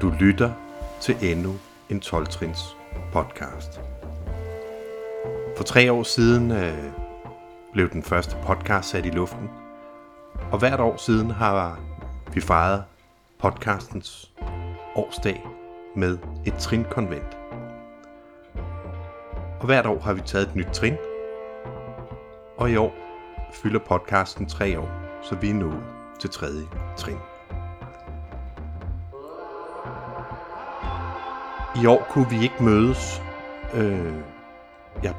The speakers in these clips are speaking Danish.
Du lytter til endnu en 12-trins podcast. For tre år siden øh, blev den første podcast sat i luften, og hvert år siden har vi fejret podcastens årsdag med et trinkonvent. Og hvert år har vi taget et nyt trin, og i år fylder podcasten tre år, så vi er nået til tredje trin. I år kunne vi ikke mødes. Øh, jeg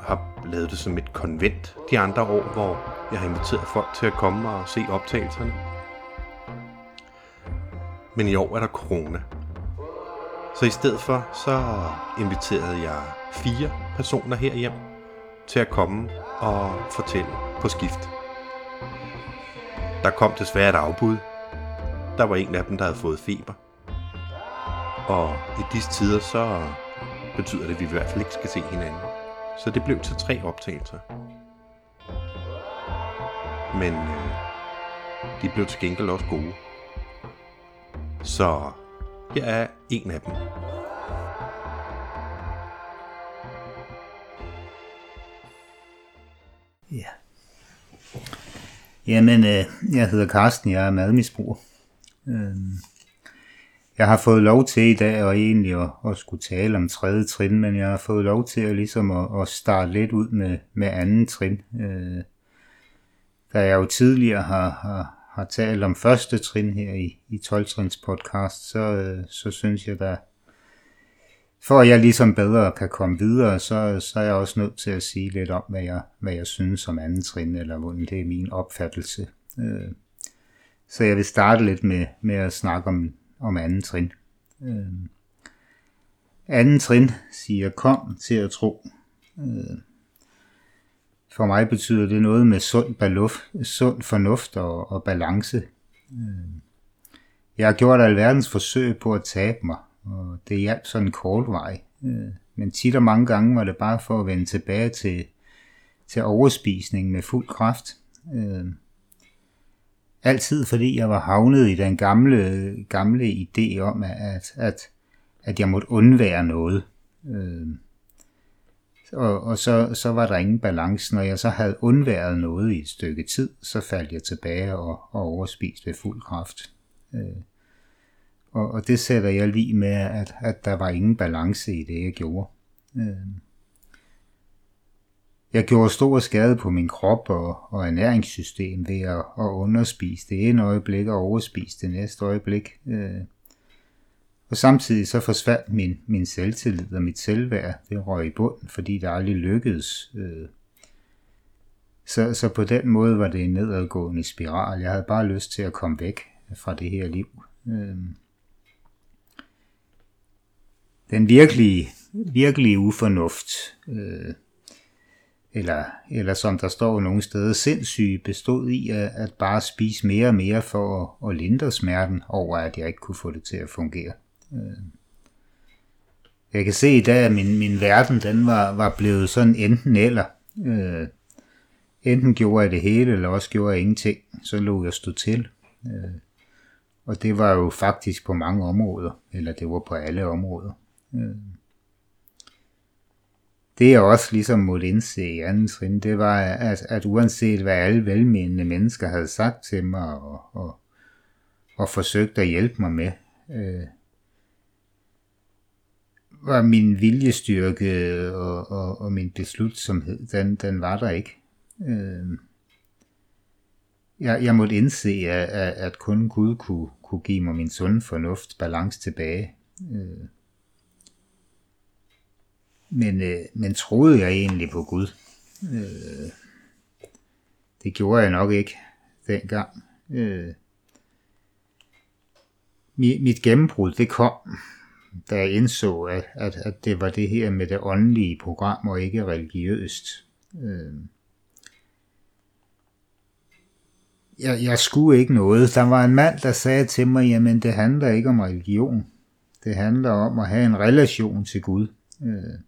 har lavet det som et konvent de andre år, hvor jeg har inviteret folk til at komme og se optagelserne. Men i år er der corona. Så i stedet for, så inviterede jeg fire personer herhjem til at komme og fortælle på skift. Der kom desværre et afbud. Der var en af dem, der havde fået feber. Og i disse tider, så betyder det, at vi i hvert fald ikke skal se hinanden. Så det blev til tre optagelser. Men øh, de blev til gengæld også gode. Så her er en af dem. Ja. Jamen, øh, jeg hedder Karsten, jeg er madmisbruger. Øh, jeg har fået lov til i dag og egentlig at, at skulle tale om tredje trin, men jeg har fået lov til at, ligesom at, at starte lidt ud med, med anden trin. Øh, da jeg jo tidligere har, har, har talt om første trin her i, i 12-trins podcast, så, øh, så synes jeg da, for at jeg ligesom bedre kan komme videre, så, så er jeg også nødt til at sige lidt om, hvad jeg, hvad jeg synes om anden trin, eller hvordan det er min opfattelse. Øh, så jeg vil starte lidt med, med at snakke om, om anden trin. Øh, anden trin siger kom til at tro. Øh, for mig betyder det noget med sund, baluf, sund fornuft og, og balance. Øh, jeg har gjort alverdens forsøg på at tabe mig, og det hjalp sådan en kort vej. Øh, men tit og mange gange var det bare for at vende tilbage til, til overspisning med fuld kraft. Øh, altid fordi jeg var havnet i den gamle, gamle idé om, at, at, at jeg måtte undvære noget. Øh, og, og så, så var der ingen balance. Når jeg så havde undværet noget i et stykke tid, så faldt jeg tilbage og, og overspiste ved fuld kraft. Øh, og, og det sætter jeg lige med, at, at der var ingen balance i det, jeg gjorde. Øh, jeg gjorde stor skade på min krop og, og ernæringssystem ved at, at underspise det ene øjeblik og overspise det næste øjeblik. Øh, og samtidig så forsvandt min, min selvtillid og mit selvværd. Det røg i bunden, fordi det aldrig lykkedes. Øh. Så, så på den måde var det en nedadgående spiral. Jeg havde bare lyst til at komme væk fra det her liv. Øh. Den virkelige, virkelige ufornuft, øh, eller, eller som der står nogle steder, sindssyge bestod i at, at bare spise mere og mere for at, at lindre smerten over, at jeg ikke kunne få det til at fungere. Øh. Jeg kan se i dag, at min, min verden den var, var blevet sådan enten eller. Øh, enten gjorde jeg det hele, eller også gjorde jeg ingenting. Så lå jeg stå til. Øh, og det var jo faktisk på mange områder, eller det var på alle områder. Øh. Det jeg også ligesom måtte indse i anden trin, det var, at, at uanset hvad alle velmenende mennesker havde sagt til mig og, og, og forsøgt at hjælpe mig med, øh, var min viljestyrke og, og, og min beslutsomhed, den, den var der ikke. Øh, jeg, jeg måtte indse, at, at, kun Gud kunne, kunne give mig min sunde fornuft balance tilbage. Øh, men, øh, men troede jeg egentlig på Gud? Øh, det gjorde jeg nok ikke dengang. Øh, mit, mit gennembrud, det kom, da jeg indså, at, at, at det var det her med det åndelige program og ikke religiøst. Øh, jeg, jeg skulle ikke noget. Der var en mand, der sagde til mig, jamen det handler ikke om religion. Det handler om at have en relation til Gud. Øh,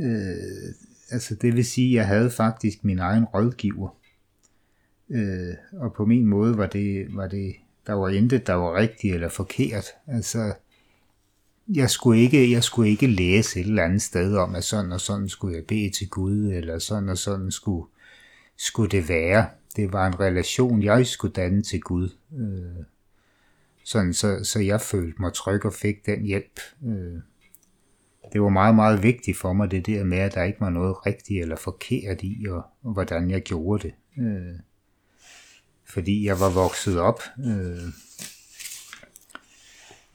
øh, altså det vil sige, at jeg havde faktisk min egen rådgiver. Øh, og på min måde var det, var det, der var intet, der var rigtigt eller forkert. Altså, jeg skulle ikke, jeg skulle ikke læse et eller andet sted om, at sådan og sådan skulle jeg bede til Gud, eller sådan og sådan skulle, skulle det være. Det var en relation, jeg skulle danne til Gud. Øh, sådan, så, så jeg følte mig tryg og fik den hjælp. Øh, det var meget, meget vigtigt for mig, det der med, at der ikke var noget rigtigt eller forkert i, og, og hvordan jeg gjorde det. Øh, fordi jeg var vokset op. Øh,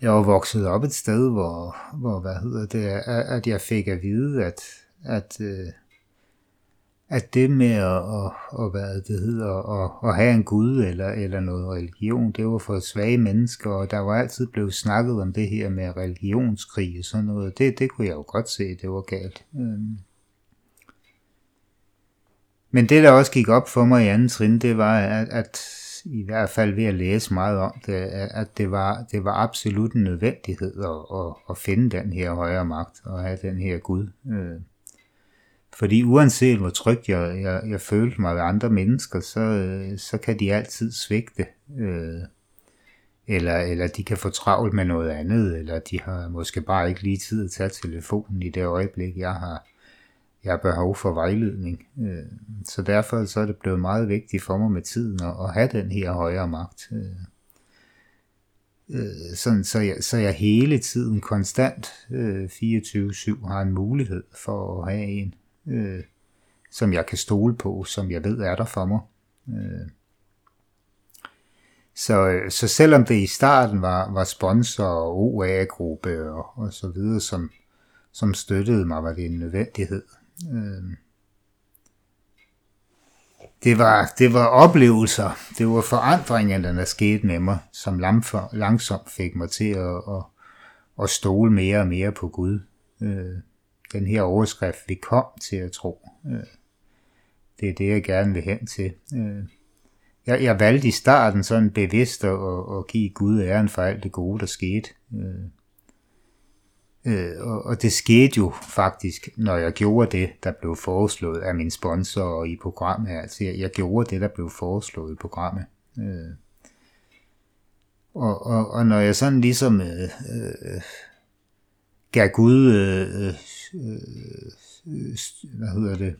jeg var vokset op et sted, hvor, hvor hvad hedder det, at jeg fik at vide, at, at, øh, at det med at, at, at hvad det hedder, at, at have en gud eller, eller noget religion, det var for svage mennesker, og der var altid blevet snakket om det her med religionskrig og sådan noget. Det, det kunne jeg jo godt se, det var galt. Øhm. Men det, der også gik op for mig i anden trin, det var, at, at i hvert fald ved at læse meget om det, at det var, det var absolut en nødvendighed at, at, at finde den her højere magt og have den her Gud. Øh. Fordi uanset hvor tryg jeg, jeg, jeg følte mig ved andre mennesker, så, så kan de altid svigte. Øh, eller, eller de kan få travlt med noget andet, eller de har måske bare ikke lige tid at tage telefonen i det øjeblik, jeg har, jeg har behov for vejledning. Øh, så derfor så er det blevet meget vigtigt for mig med tiden at, at have den her højere magt. Øh, øh sådan, så, jeg, så jeg hele tiden konstant øh, 24-7 har en mulighed for at have en, øh, som jeg kan stole på, som jeg ved er der for mig. Øh. Så, så selvom det i starten var, var sponsor og OA-gruppe og, og så videre, som, som støttede mig, var det en nødvendighed. Øh, det var, det var oplevelser, det var forandringerne, der skete med mig, som langsomt fik mig til at, at, at stole mere og mere på Gud. Øh, den her overskrift, vi kom til at tro. Øh, det er det, jeg gerne vil hen til. Øh, jeg, jeg valgte i starten sådan bevidst at, at give Gud æren for alt det gode, der skete. Øh, og, og det skete jo faktisk, når jeg gjorde det, der blev foreslået af min sponsor i programmet. Altså jeg, jeg gjorde det, der blev foreslået i programmet. Og, og, og når jeg sådan ligesom øh, gav Gud, øh øh, øh, øh, hvad hedder det,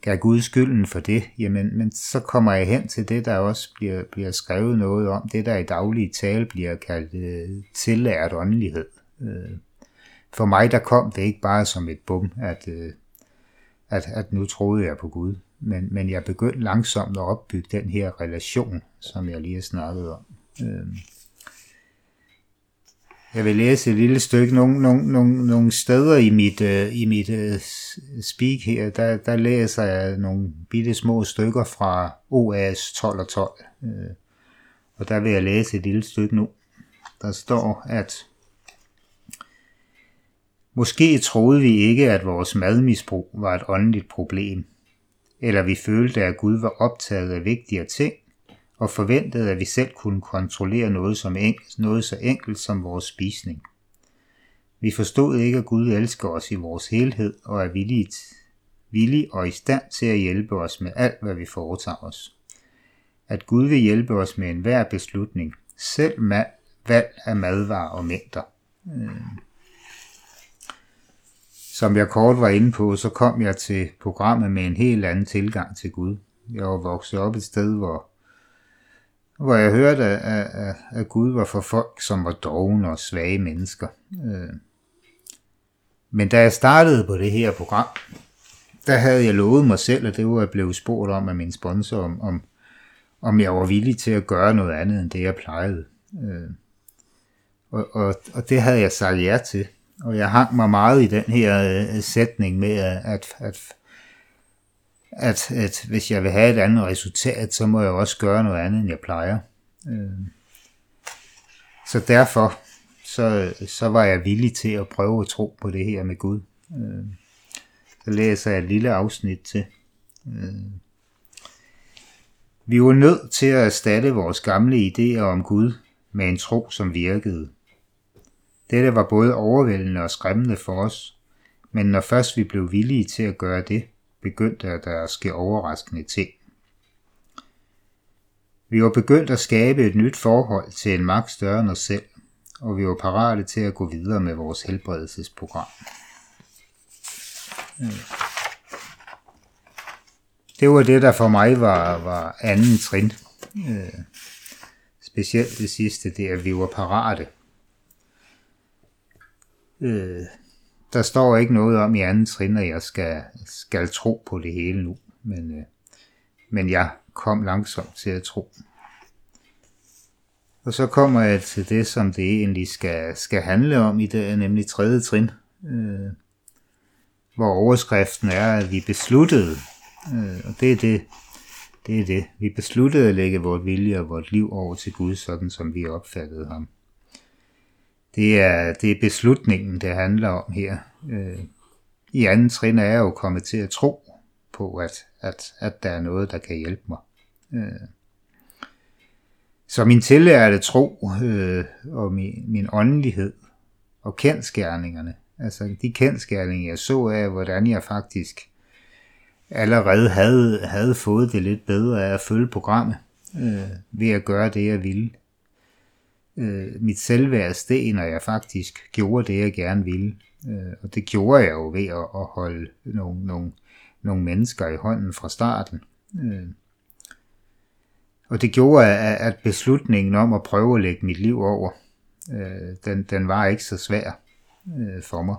gav Gud skylden for det, jamen men så kommer jeg hen til det, der også bliver, bliver skrevet noget om, det der i daglige tale bliver kaldt øh, tillært åndelighed. Øh, for mig der kom det ikke bare som et bum, at, øh, at, at nu troede jeg på Gud, men, men jeg begyndte langsomt at opbygge den her relation, som jeg lige har snakket om. Øh, jeg vil læse et lille stykke. Nogle, nogle, nogle, nogle steder i mit, øh, i mit øh, speak her, der, der læser jeg nogle bitte små stykker fra OAS 12 og 12. Øh, og der vil jeg læse et lille stykke nu. Der står, at Måske troede vi ikke, at vores madmisbrug var et åndeligt problem, eller vi følte, at Gud var optaget af vigtigere ting, og forventede, at vi selv kunne kontrollere noget, som enkelt, noget så enkelt som vores spisning. Vi forstod ikke, at Gud elsker os i vores helhed og er villig, villig og i stand til at hjælpe os med alt, hvad vi foretager os. At Gud vil hjælpe os med enhver beslutning, selv med valg af madvarer og mængder. Øh. Som jeg kort var inde på, så kom jeg til programmet med en helt anden tilgang til Gud. Jeg var vokset op et sted, hvor, hvor jeg hørte, at, at, at Gud var for folk, som var dogne og svage mennesker. Øh. Men da jeg startede på det her program, der havde jeg lovet mig selv, at det var jeg blev spurgt om af min sponsor, om, om, om jeg var villig til at gøre noget andet end det, jeg plejede. Øh. Og, og, og det havde jeg sagt ja til. Og jeg hang mig meget i den her øh, sætning med, at, at, at, at hvis jeg vil have et andet resultat, så må jeg også gøre noget andet, end jeg plejer. Øh. Så derfor så, så var jeg villig til at prøve at tro på det her med Gud. Øh. Så læser jeg et lille afsnit til. Øh. Vi var nødt til at erstatte vores gamle idéer om Gud med en tro, som virkede. Dette var både overvældende og skræmmende for os, men når først vi blev villige til at gøre det, begyndte at der at ske overraskende ting. Vi var begyndt at skabe et nyt forhold til en magt større end os selv, og vi var parate til at gå videre med vores helbredelsesprogram. Øh. Det var det, der for mig var, var anden trin. Øh. Specielt det sidste, det er, at vi var parate. Øh. Der står ikke noget om i anden trin, at jeg skal, skal tro på det hele nu, men, øh, men jeg kom langsomt til at tro. Og så kommer jeg til det, som det egentlig skal, skal handle om i det, nemlig tredje trin, øh, hvor overskriften er, at vi besluttede, øh, og det er det, det er det, vi besluttede at lægge vores vilje og vores liv over til Gud, sådan som vi opfattede ham. Det er, det er beslutningen, det handler om her. Øh, I anden trin er jeg jo kommet til at tro på, at, at, at der er noget, der kan hjælpe mig. Øh, så min tillærte tro øh, og min, min åndelighed og kendskærningerne, altså de kendskærninger, jeg så af, hvordan jeg faktisk allerede havde, havde fået det lidt bedre af at følge programmet, øh, ved at gøre det, jeg ville. Øh, mit selvværd steg, når jeg faktisk gjorde det, jeg gerne ville. Øh, og det gjorde jeg jo ved at, at holde nogle, nogle, nogle mennesker i hånden fra starten. Øh, og det gjorde, at beslutningen om at prøve at lægge mit liv over, øh, den, den var ikke så svær øh, for mig.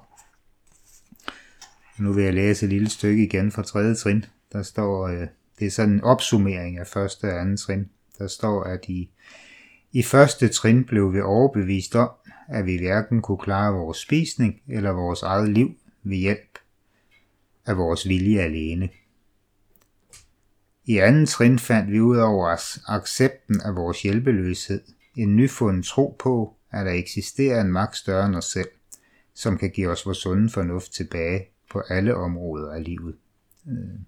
Nu vil jeg læse et lille stykke igen fra tredje trin. Der står, øh, det er sådan en opsummering af første og anden trin. Der står, at i, i første trin blev vi overbevist om, at vi hverken kunne klare vores spisning eller vores eget liv ved hjælp af vores vilje alene. I anden trin fandt vi ud over accepten af vores hjælpeløshed en nyfundet tro på, at der eksisterer en magt større end os selv, som kan give os vores sunde fornuft tilbage på alle områder af livet. Øh.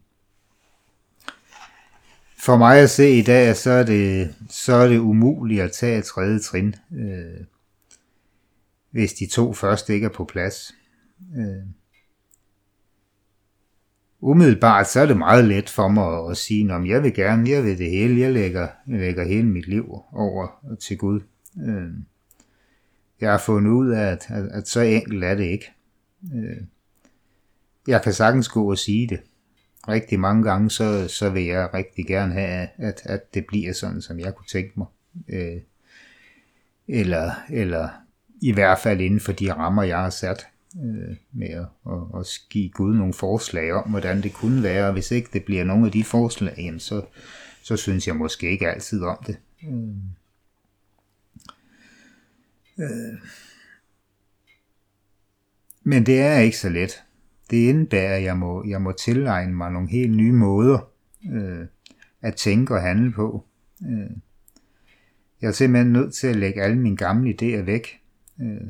For mig at se i dag, så er det, så er det umuligt at tage et tredje trin, øh, hvis de to første ikke er på plads. Øh. Umiddelbart så er det meget let for mig at sige, om jeg vil gerne, jeg vil det hele, jeg lægger, jeg lægger hele mit liv over til Gud. Øh. Jeg har fundet ud af, at, at, at så enkelt er det ikke. Øh. Jeg kan sagtens gå og sige det. Rigtig mange gange, så, så vil jeg rigtig gerne have, at, at det bliver sådan, som jeg kunne tænke mig. Øh. Eller, eller i hvert fald inden for de rammer, jeg har sat øh, med at, at, at give Gud nogle forslag om, hvordan det kunne være, og hvis ikke det bliver nogle af de forslag, jamen så, så synes jeg måske ikke altid om det. Øh. Øh. Men det er ikke så let. Det indebærer, at jeg må, jeg må tilegne mig nogle helt nye måder øh, at tænke og handle på. Øh. Jeg er simpelthen nødt til at lægge alle mine gamle idéer væk. Øh.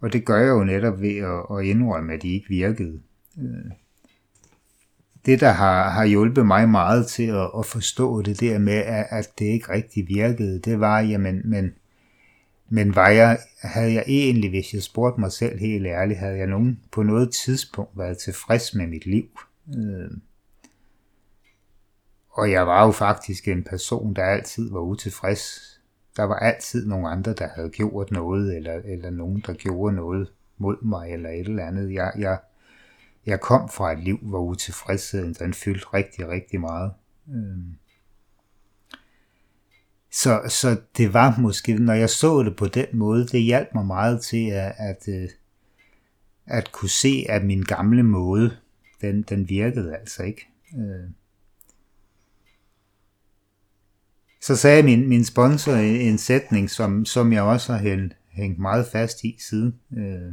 Og det gør jeg jo netop ved at, at indrømme, at de ikke virkede. Øh, det, der har, har hjulpet mig meget til at, at forstå det der med, at, at det ikke rigtig virkede, det var, jamen, men, men var jeg, havde jeg egentlig, hvis jeg spurgte mig selv helt ærligt, havde jeg nogen på noget tidspunkt været tilfreds med mit liv? Øh, og jeg var jo faktisk en person, der altid var utilfreds der var altid nogle andre, der havde gjort noget, eller, eller nogen, der gjorde noget mod mig, eller et eller andet. Jeg, jeg, jeg kom fra et liv, hvor utilfredsheden den fyldte rigtig, rigtig meget. Øh. Så, så det var måske, når jeg så det på den måde, det hjalp mig meget til at, at, øh, at kunne se, at min gamle måde, den, den virkede altså ikke. Øh. Så sagde min, min sponsor en sætning, som, som jeg også har hæng, hængt meget fast i siden, øh,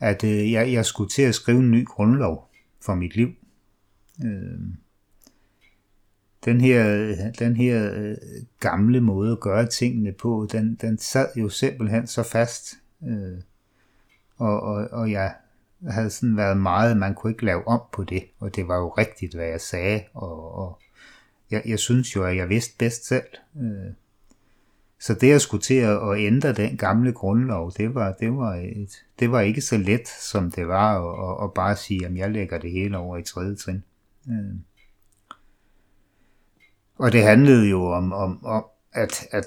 at øh, jeg, jeg skulle til at skrive en ny grundlov for mit liv. Øh, den her, den her øh, gamle måde at gøre tingene på, den, den sad jo simpelthen så fast. Øh, og, og, og jeg havde sådan været meget, man kunne ikke lave om på det, og det var jo rigtigt, hvad jeg sagde, og, og, jeg, jeg synes jo, at jeg vidste bedst selv. Øh, så det at skulle til at, ændre den gamle grundlov, det var, det var, et, det var ikke så let, som det var at, at, at bare sige, at jeg lægger det hele over i tredje trin. Øh og det handlede jo om, om, om at, at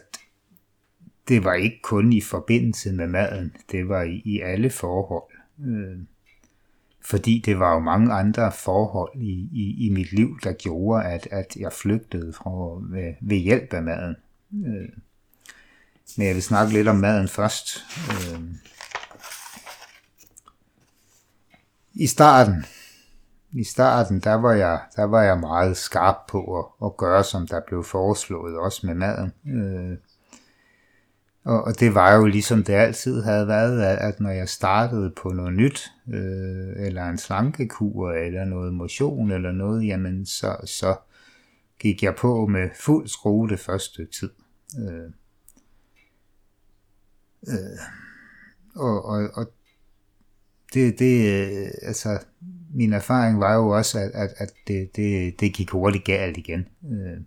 det var ikke kun i forbindelse med maden, det var i, i alle forhold. Øh, fordi det var jo mange andre forhold i, i, i mit liv, der gjorde, at, at jeg flygtede fra ved, ved hjælp af maden. Øh, men jeg vil snakke lidt om maden først. Øh, I starten, i starten, der var jeg, der var jeg meget skarp på at, at gøre, som der blev foreslået, også med maden. Øh, og, og det var jo ligesom det altid havde været, at, at når jeg startede på noget nyt, øh, eller en slankekur, eller noget motion, eller noget, jamen så, så gik jeg på med fuld skrue det første tid. Øh, øh, og, og, og det, det, øh, altså, min erfaring var jo også, at, at, at det, det, det gik hurtigt galt igen. Øh,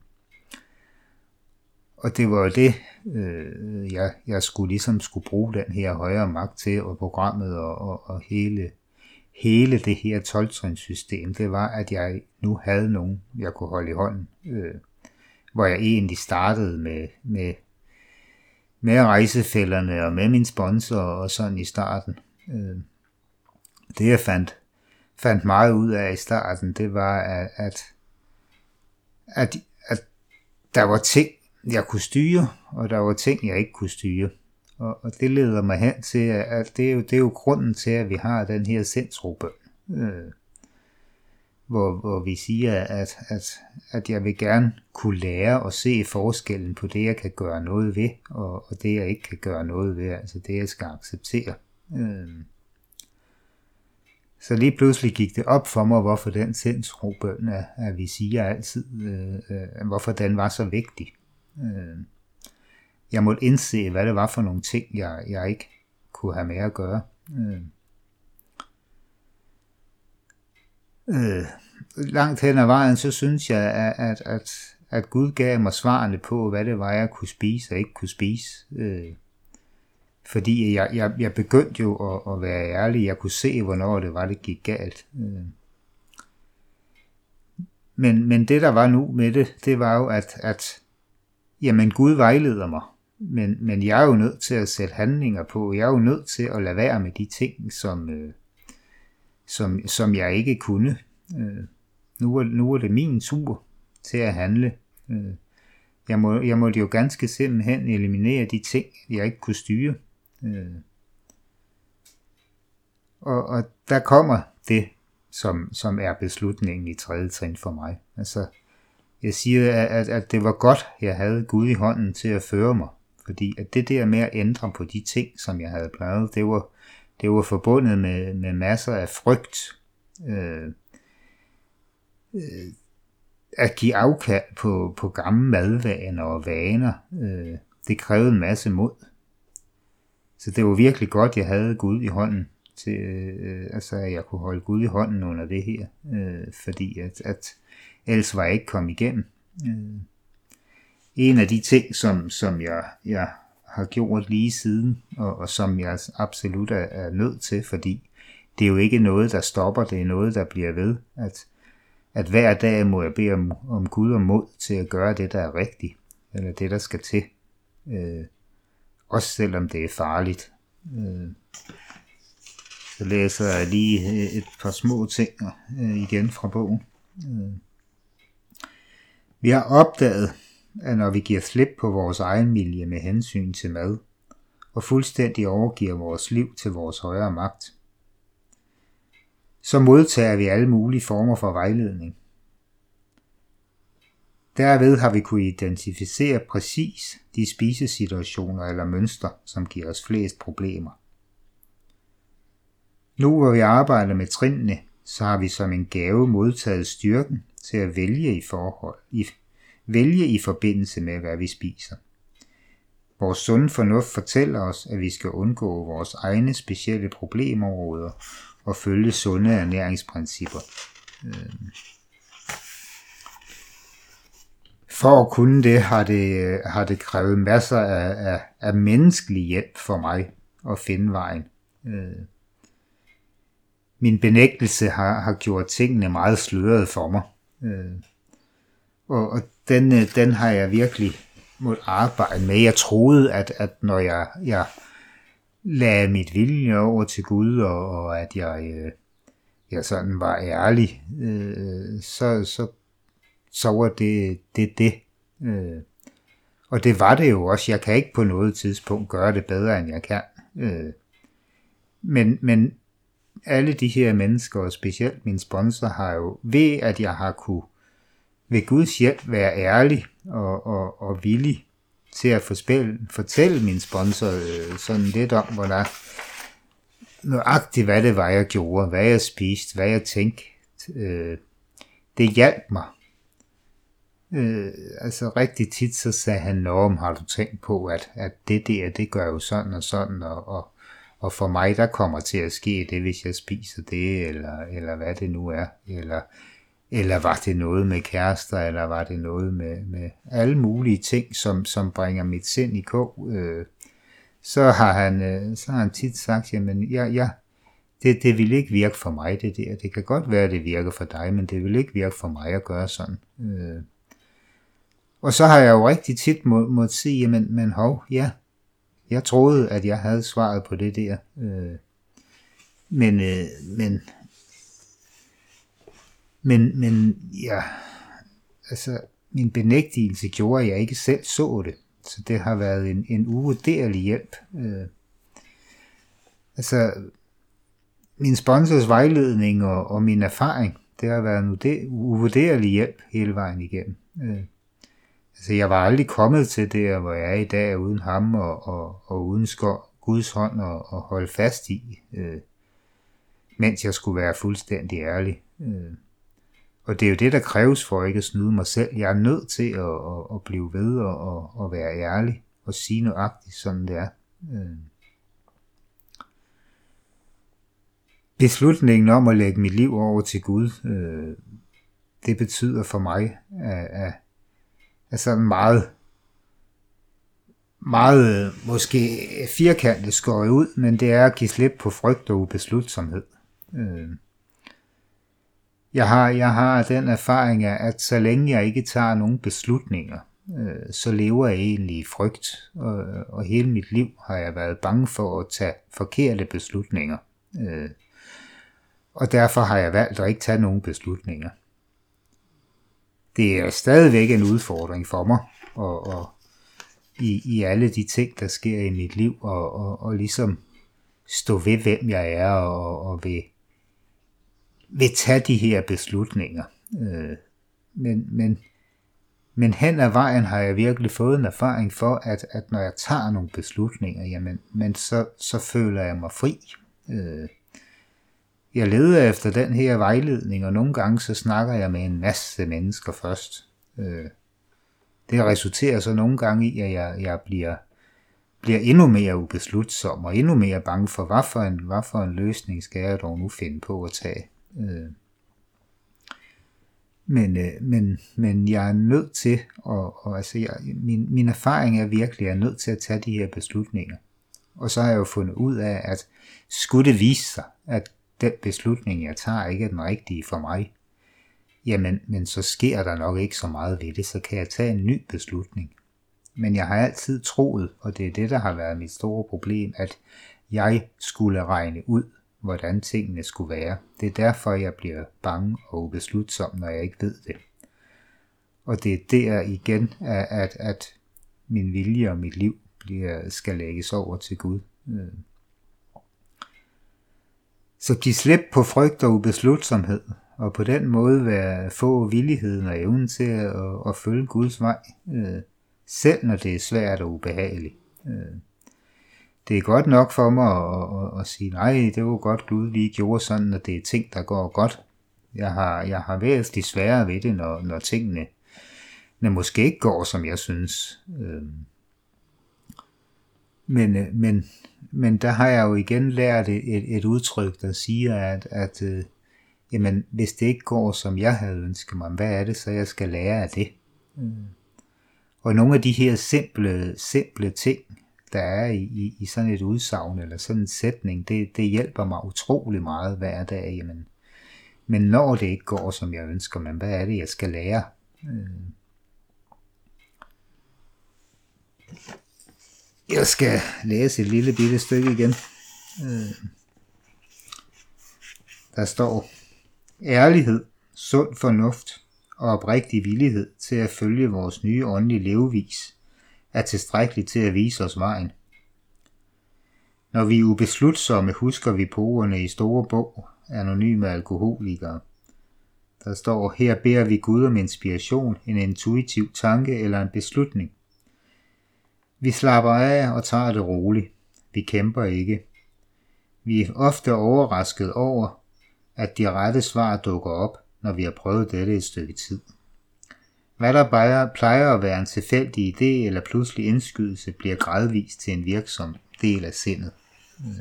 og det var jo det, øh, jeg, jeg skulle ligesom skulle bruge den her højere magt til, og programmet og, og, og hele, hele det her 12 system, det var, at jeg nu havde nogen, jeg kunne holde i hånden. Øh, hvor jeg egentlig startede med, med, med rejsefælderne og med min sponsor og sådan i starten. Øh, det jeg fandt, fandt meget ud af i starten, det var, at, at, at, at der var ting, jeg kunne styre, og der var ting, jeg ikke kunne styre. Og, og det leder mig hen til, at det er, jo, det er jo grunden til, at vi har den her sindsrobøn, øh, hvor, hvor vi siger, at, at, at jeg vil gerne kunne lære og se forskellen på det, jeg kan gøre noget ved, og, og det, jeg ikke kan gøre noget ved, altså det, jeg skal acceptere. Øh. Så lige pludselig gik det op for mig, hvorfor den sindsrobøn, at vi siger altid, øh, øh, hvorfor den var så vigtig. Øh, jeg måtte indse, hvad det var for nogle ting, jeg, jeg ikke kunne have med at gøre. Øh, øh, langt hen ad vejen, så synes jeg, at, at, at, at Gud gav mig svarene på, hvad det var, jeg kunne spise og ikke kunne spise. Øh, fordi jeg, jeg, jeg begyndte jo at, at være ærlig. Jeg kunne se, hvornår det var, det gik galt. Øh. Men, men det, der var nu med det, det var jo, at, at jamen Gud vejleder mig, men, men jeg er jo nødt til at sætte handlinger på. Jeg er jo nødt til at lade være med de ting, som, øh, som, som jeg ikke kunne. Øh, nu, er, nu er det min tur til at handle. Øh, jeg, må, jeg måtte jo ganske simpelthen eliminere de ting, jeg ikke kunne styre. Øh, og, og der kommer det, som, som er beslutningen i tredje trin for mig. Altså, jeg siger, at, at det var godt, jeg havde Gud i hånden til at føre mig. Fordi at det der med at ændre på de ting, som jeg havde plejet, det var, det var forbundet med, med masser af frygt. Øh, øh, at give afkald på, på gamle madvaner og vaner, øh, det krævede en masse mod. Så det var virkelig godt, jeg havde Gud i hånden, til, øh, altså at jeg kunne holde Gud i hånden under det her, øh, fordi at, at ellers var jeg ikke kommet igennem. Øh, en af de ting, som, som jeg, jeg har gjort lige siden, og, og som jeg absolut er, er nødt til, fordi det er jo ikke noget, der stopper, det er noget, der bliver ved, at, at hver dag må jeg bede om, om Gud og mod til at gøre det, der er rigtigt, eller det, der skal til. Øh, også selvom det er farligt. Øh, så læser jeg lige øh, et par små ting øh, igen fra bogen. Øh. Vi har opdaget, at når vi giver slip på vores egen vilje med hensyn til mad, og fuldstændig overgiver vores liv til vores højere magt, så modtager vi alle mulige former for vejledning. Derved har vi kunne identificere præcis de spisesituationer eller mønstre, som giver os flest problemer. Nu hvor vi arbejder med trinene, så har vi som en gave modtaget styrken til at vælge i forhold, i, vælge i forbindelse med, hvad vi spiser. Vores sunde fornuft fortæller os, at vi skal undgå vores egne specielle problemområder og følge sunde ernæringsprincipper. Øh. For at kunne det, har det, har det krævet masser af, af, af menneskelig hjælp for mig at finde vejen. Øh. Min benægtelse har, har gjort tingene meget slørede for mig. Øh. Og, og den, øh, den har jeg virkelig måtte arbejde med. Jeg troede, at, at når jeg, jeg lagde mit vilje over til Gud, og, og at jeg, øh, jeg sådan var ærlig, øh, så, så, så var det det. det. Øh, og det var det jo også. Jeg kan ikke på noget tidspunkt gøre det bedre, end jeg kan. Øh, men, men alle de her mennesker, og specielt min sponsor, har jo ved, at jeg har kunne ved Guds hjælp være ærlig og, og, og villig til at forspille, fortælle min sponsor øh, sådan lidt om, hvordan nøjagtigt, hvad det var, jeg gjorde, hvad jeg spiste, hvad jeg tænkte. Øh, det hjalp mig. Øh, altså rigtig tit så sagde han, Nå, har du tænkt på, at, at det der, det gør jo sådan og sådan, og, og, og for mig, der kommer til at ske det, hvis jeg spiser det, eller, eller hvad det nu er, eller, eller var det noget med kærester, eller var det noget med, med alle mulige ting, som, som bringer mit sind i kog, øh, så har han, øh, så har han tit sagt, jamen, ja, ja, det, det vil ikke virke for mig, det der. Det kan godt være, det virker for dig, men det vil ikke virke for mig at gøre sådan. Øh. Og så har jeg jo rigtig tit må, måtte sige, jamen, men hov, ja, jeg troede, at jeg havde svaret på det der. Øh. Men, øh, men, men, men, ja, altså, min benægtelse gjorde, at jeg ikke selv så det. Så det har været en, en uvurderlig hjælp. Øh, altså, min sponsors vejledning og, og min erfaring, det har været en uvurderlig hjælp hele vejen igennem. Øh, altså, jeg var aldrig kommet til det, hvor jeg er i dag, uden ham og, og, og uden skår, Guds hånd og, at holde fast i, øh, mens jeg skulle være fuldstændig ærlig. Øh, og det er jo det, der kræves for ikke at snyde mig selv. Jeg er nødt til at, at, at blive ved og at, at være ærlig og sige nøjagtigt, sådan det er. Øh. Beslutningen om at lægge mit liv over til Gud, øh, det betyder for mig, at, at, er sådan meget, meget måske firkantet skåret ud, men det er at give slip på frygt og ubeslutsomhed. Øh. Jeg har, jeg har den erfaring at så længe jeg ikke tager nogen beslutninger, øh, så lever jeg egentlig i frygt, og, og hele mit liv har jeg været bange for at tage forkerte beslutninger. Øh, og derfor har jeg valgt at ikke tage nogen beslutninger. Det er stadigvæk en udfordring for mig, og, og i, i alle de ting, der sker i mit liv, og, og, og ligesom stå ved, hvem jeg er, og, og ved, vil tage de her beslutninger. Øh, men, men, men hen ad vejen har jeg virkelig fået en erfaring for, at, at når jeg tager nogle beslutninger, jamen, men så, så føler jeg mig fri. Øh, jeg leder efter den her vejledning, og nogle gange så snakker jeg med en masse mennesker først. Øh, det resulterer så nogle gange i, at jeg, jeg bliver, bliver endnu mere ubeslutsom, og endnu mere bange for, hvad for en, hvad for en løsning skal jeg dog nu finde på at tage. Øh, men, øh, men, men jeg er nødt til, og, og altså jeg, min, min erfaring er virkelig, at jeg er nødt til at tage de her beslutninger. Og så har jeg jo fundet ud af, at skulle det vise sig, at den beslutning, jeg tager, ikke er den rigtige for mig, jamen men så sker der nok ikke så meget ved det, så kan jeg tage en ny beslutning. Men jeg har altid troet, og det er det, der har været mit store problem, at jeg skulle regne ud, hvordan tingene skulle være. Det er derfor, jeg bliver bange og ubeslutsom, når jeg ikke ved det. Og det er der igen, at, at min vilje og mit liv bliver, skal lægges over til Gud. Øh, så give slip på frygt og ubeslutsomhed, og på den måde være, få villigheden og evnen til at, at følge Guds vej, øh, selv når det er svært og ubehageligt. Øh det er godt nok for mig at, at, at sige, nej, det var godt, Gud lige gjorde sådan, at det er ting, der går godt. Jeg har, jeg har væsentligt sværere ved det, når, når tingene når måske ikke går, som jeg synes. Øh, men, øh, men, men der har jeg jo igen lært et, et, et udtryk, der siger, at, at øh, jamen, hvis det ikke går, som jeg havde ønsket mig, hvad er det så, jeg skal lære af det? Mm. Og nogle af de her simple, simple ting, der er i, i, i sådan et udsagn eller sådan en sætning, det, det hjælper mig utrolig meget hver dag. Jamen, men når det ikke går, som jeg ønsker, men hvad er det, jeg skal lære? Øh, jeg skal læse et lille bitte stykke igen. Øh, der står, ærlighed, sund fornuft og oprigtig villighed til at følge vores nye åndelige levevis er tilstrækkeligt til at vise os vejen. Når vi er ubeslutsomme, husker vi på ordene i store bog, anonyme alkoholikere. Der står, her beder vi Gud om inspiration, en intuitiv tanke eller en beslutning. Vi slapper af og tager det roligt. Vi kæmper ikke. Vi er ofte overrasket over, at de rette svar dukker op, når vi har prøvet dette et stykke tid. Hvad der plejer at være en tilfældig idé eller pludselig indskydelse, bliver gradvist til en virksom del af sindet. Mm.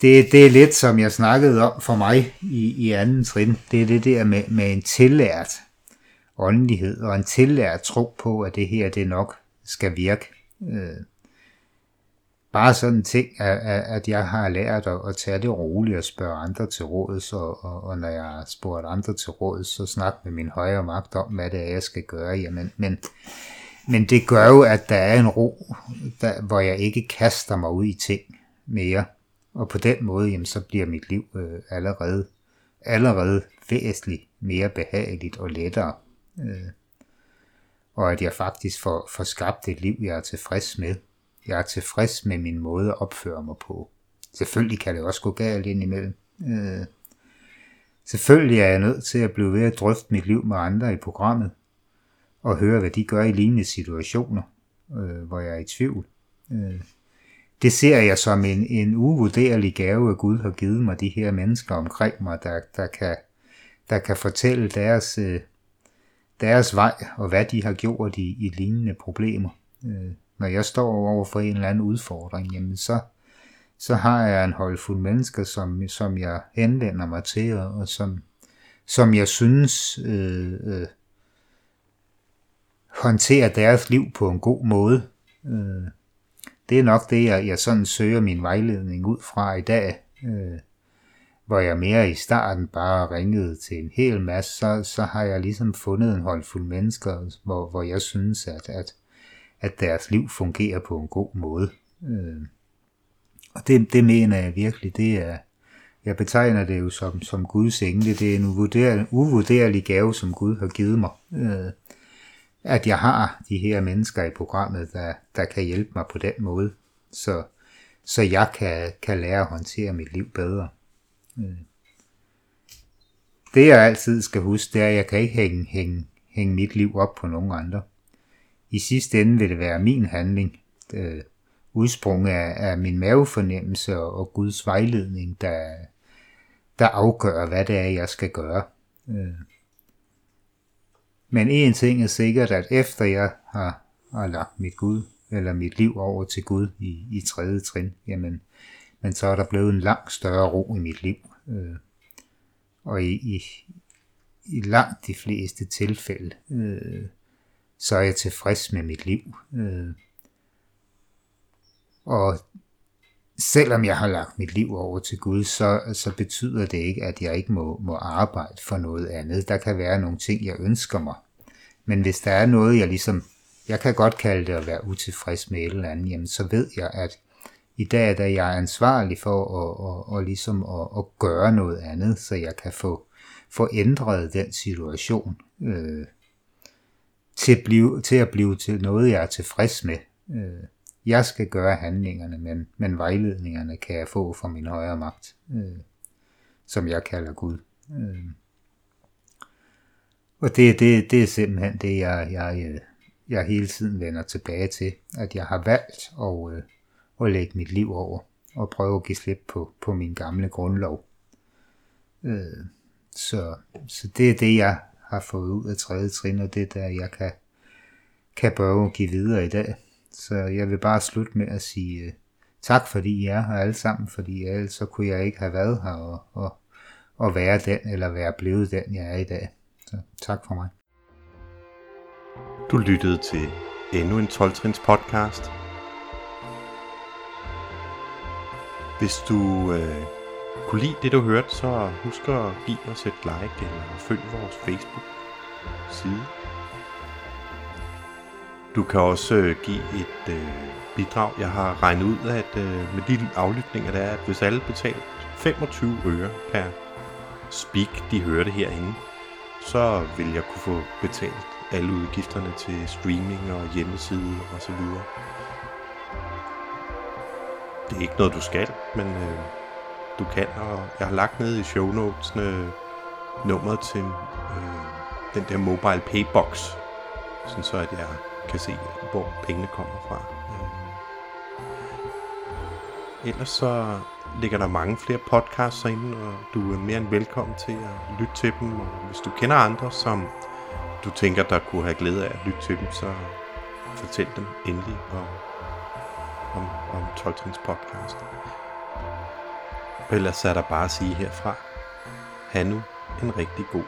Det, det er lidt som jeg snakkede om for mig i, i anden trin. Det er det der med, med en tillært åndelighed og en tillært tro på, at det her det nok skal virke. Øh, bare sådan en ting, at, at jeg har lært at, at tage det roligt og spørge andre til råds, og, og, og når jeg har spurgt andre til råds, så snakke med min højre magt om, hvad det er, jeg skal gøre. Jamen, men, men det gør jo, at der er en ro, der, hvor jeg ikke kaster mig ud i ting mere. Og på den måde, jamen, så bliver mit liv øh, allerede, allerede væsentligt mere behageligt og lettere. Øh, og at jeg faktisk får, får skabt et liv, jeg er tilfreds med. Jeg er tilfreds med min måde at opføre mig på. Selvfølgelig kan det også gå galt indimellem. Øh, selvfølgelig er jeg nødt til at blive ved at drøfte mit liv med andre i programmet, og høre, hvad de gør i lignende situationer, øh, hvor jeg er i tvivl. Øh, det ser jeg som en, en uvurderlig gave, at Gud har givet mig de her mennesker omkring mig, der, der, kan, der kan fortælle deres, øh, deres vej, og hvad de har gjort i, i lignende problemer. Øh, når jeg står over for en eller anden udfordring, jamen så, så har jeg en holdfuld mennesker, som, som jeg henvender mig til, og, og som, som jeg synes øh, øh, håndterer deres liv på en god måde. Øh, det er nok det, jeg, jeg sådan søger min vejledning ud fra i dag, øh, hvor jeg mere i starten bare ringede til en hel masse, så, så har jeg ligesom fundet en håndfuld mennesker, hvor, hvor jeg synes, at, at, at deres liv fungerer på en god måde. Øh, og det, det mener jeg virkelig, det er, jeg betegner det jo som, som Guds engle, det er en uvurderlig, uvurderlig gave, som Gud har givet mig. Øh, at jeg har de her mennesker i programmet, der, der kan hjælpe mig på den måde, så, så jeg kan, kan lære at håndtere mit liv bedre. Øh. Det jeg altid skal huske, det er, at jeg kan ikke hænge, hænge, hænge mit liv op på nogen andre. I sidste ende vil det være min handling, øh, udsprunget af, af min mavefornemmelse og, og Guds vejledning, der, der afgør, hvad det er, jeg skal gøre. Øh. Men en ting er sikkert, at efter jeg har, har lagt mit Gud, eller mit liv over til Gud i, i tredje trin, jamen, men så er der blevet en langt større ro i mit liv. Øh, og i, i, i langt de fleste tilfælde, øh, så er jeg tilfreds med mit liv. Øh, og selvom jeg har lagt mit liv over til Gud, så, så betyder det ikke, at jeg ikke må, må arbejde for noget andet. Der kan være nogle ting, jeg ønsker mig. Men hvis der er noget, jeg ligesom, jeg kan godt kalde det at være utilfreds med et eller andet, jamen så ved jeg, at i dag er jeg er ansvarlig for at, at, at, ligesom at, at gøre noget andet, så jeg kan få, få ændret den situation øh, til, at blive, til at blive til noget, jeg er tilfreds med. Øh, jeg skal gøre handlingerne, men, men vejledningerne kan jeg få fra min højere magt, øh, som jeg kalder Gud. Øh. Og det, det, det er simpelthen det, jeg, jeg, øh, jeg hele tiden vender tilbage til, at jeg har valgt at, øh, at lægge mit liv over og prøve at give slip på, på min gamle grundlov. Øh, så, så det er det, jeg har fået ud af tredje trin, og det der, jeg kan, kan prøve at give videre i dag. Så jeg vil bare slutte med at sige uh, tak, fordi I er her alle sammen, fordi ellers så kunne jeg ikke have været her og, og, og være den, eller være blevet den, jeg er i dag. Så tak for mig. Du lyttede til endnu en 12-trins podcast. Hvis du øh, kunne lide det, du hørte, så husk at give os et like eller følg vores Facebook-side. Du kan også øh, give et øh, bidrag. Jeg har regnet ud, at øh, med de aflytninger, der er, at hvis alle betaler 25 øre per speak, de hørte herinde, så vil jeg kunne få betalt alle udgifterne til streaming og hjemmeside og så videre. Det er ikke noget, du skal, men øh, du kan, og jeg har lagt ned i show notesene øh, nummeret til øh, den der mobile paybox, sådan så at jeg kan se, hvor pengene kommer fra. Øh. Ellers så ligger der mange flere podcasts herinde, og du er mere end velkommen til at lytte til dem. Og hvis du kender andre, som du tænker, der kunne have glæde af at lytte til dem, så fortæl dem endelig om, om, om 12 trins podcast. Og Ellers er der bare at sige herfra, have nu en rigtig god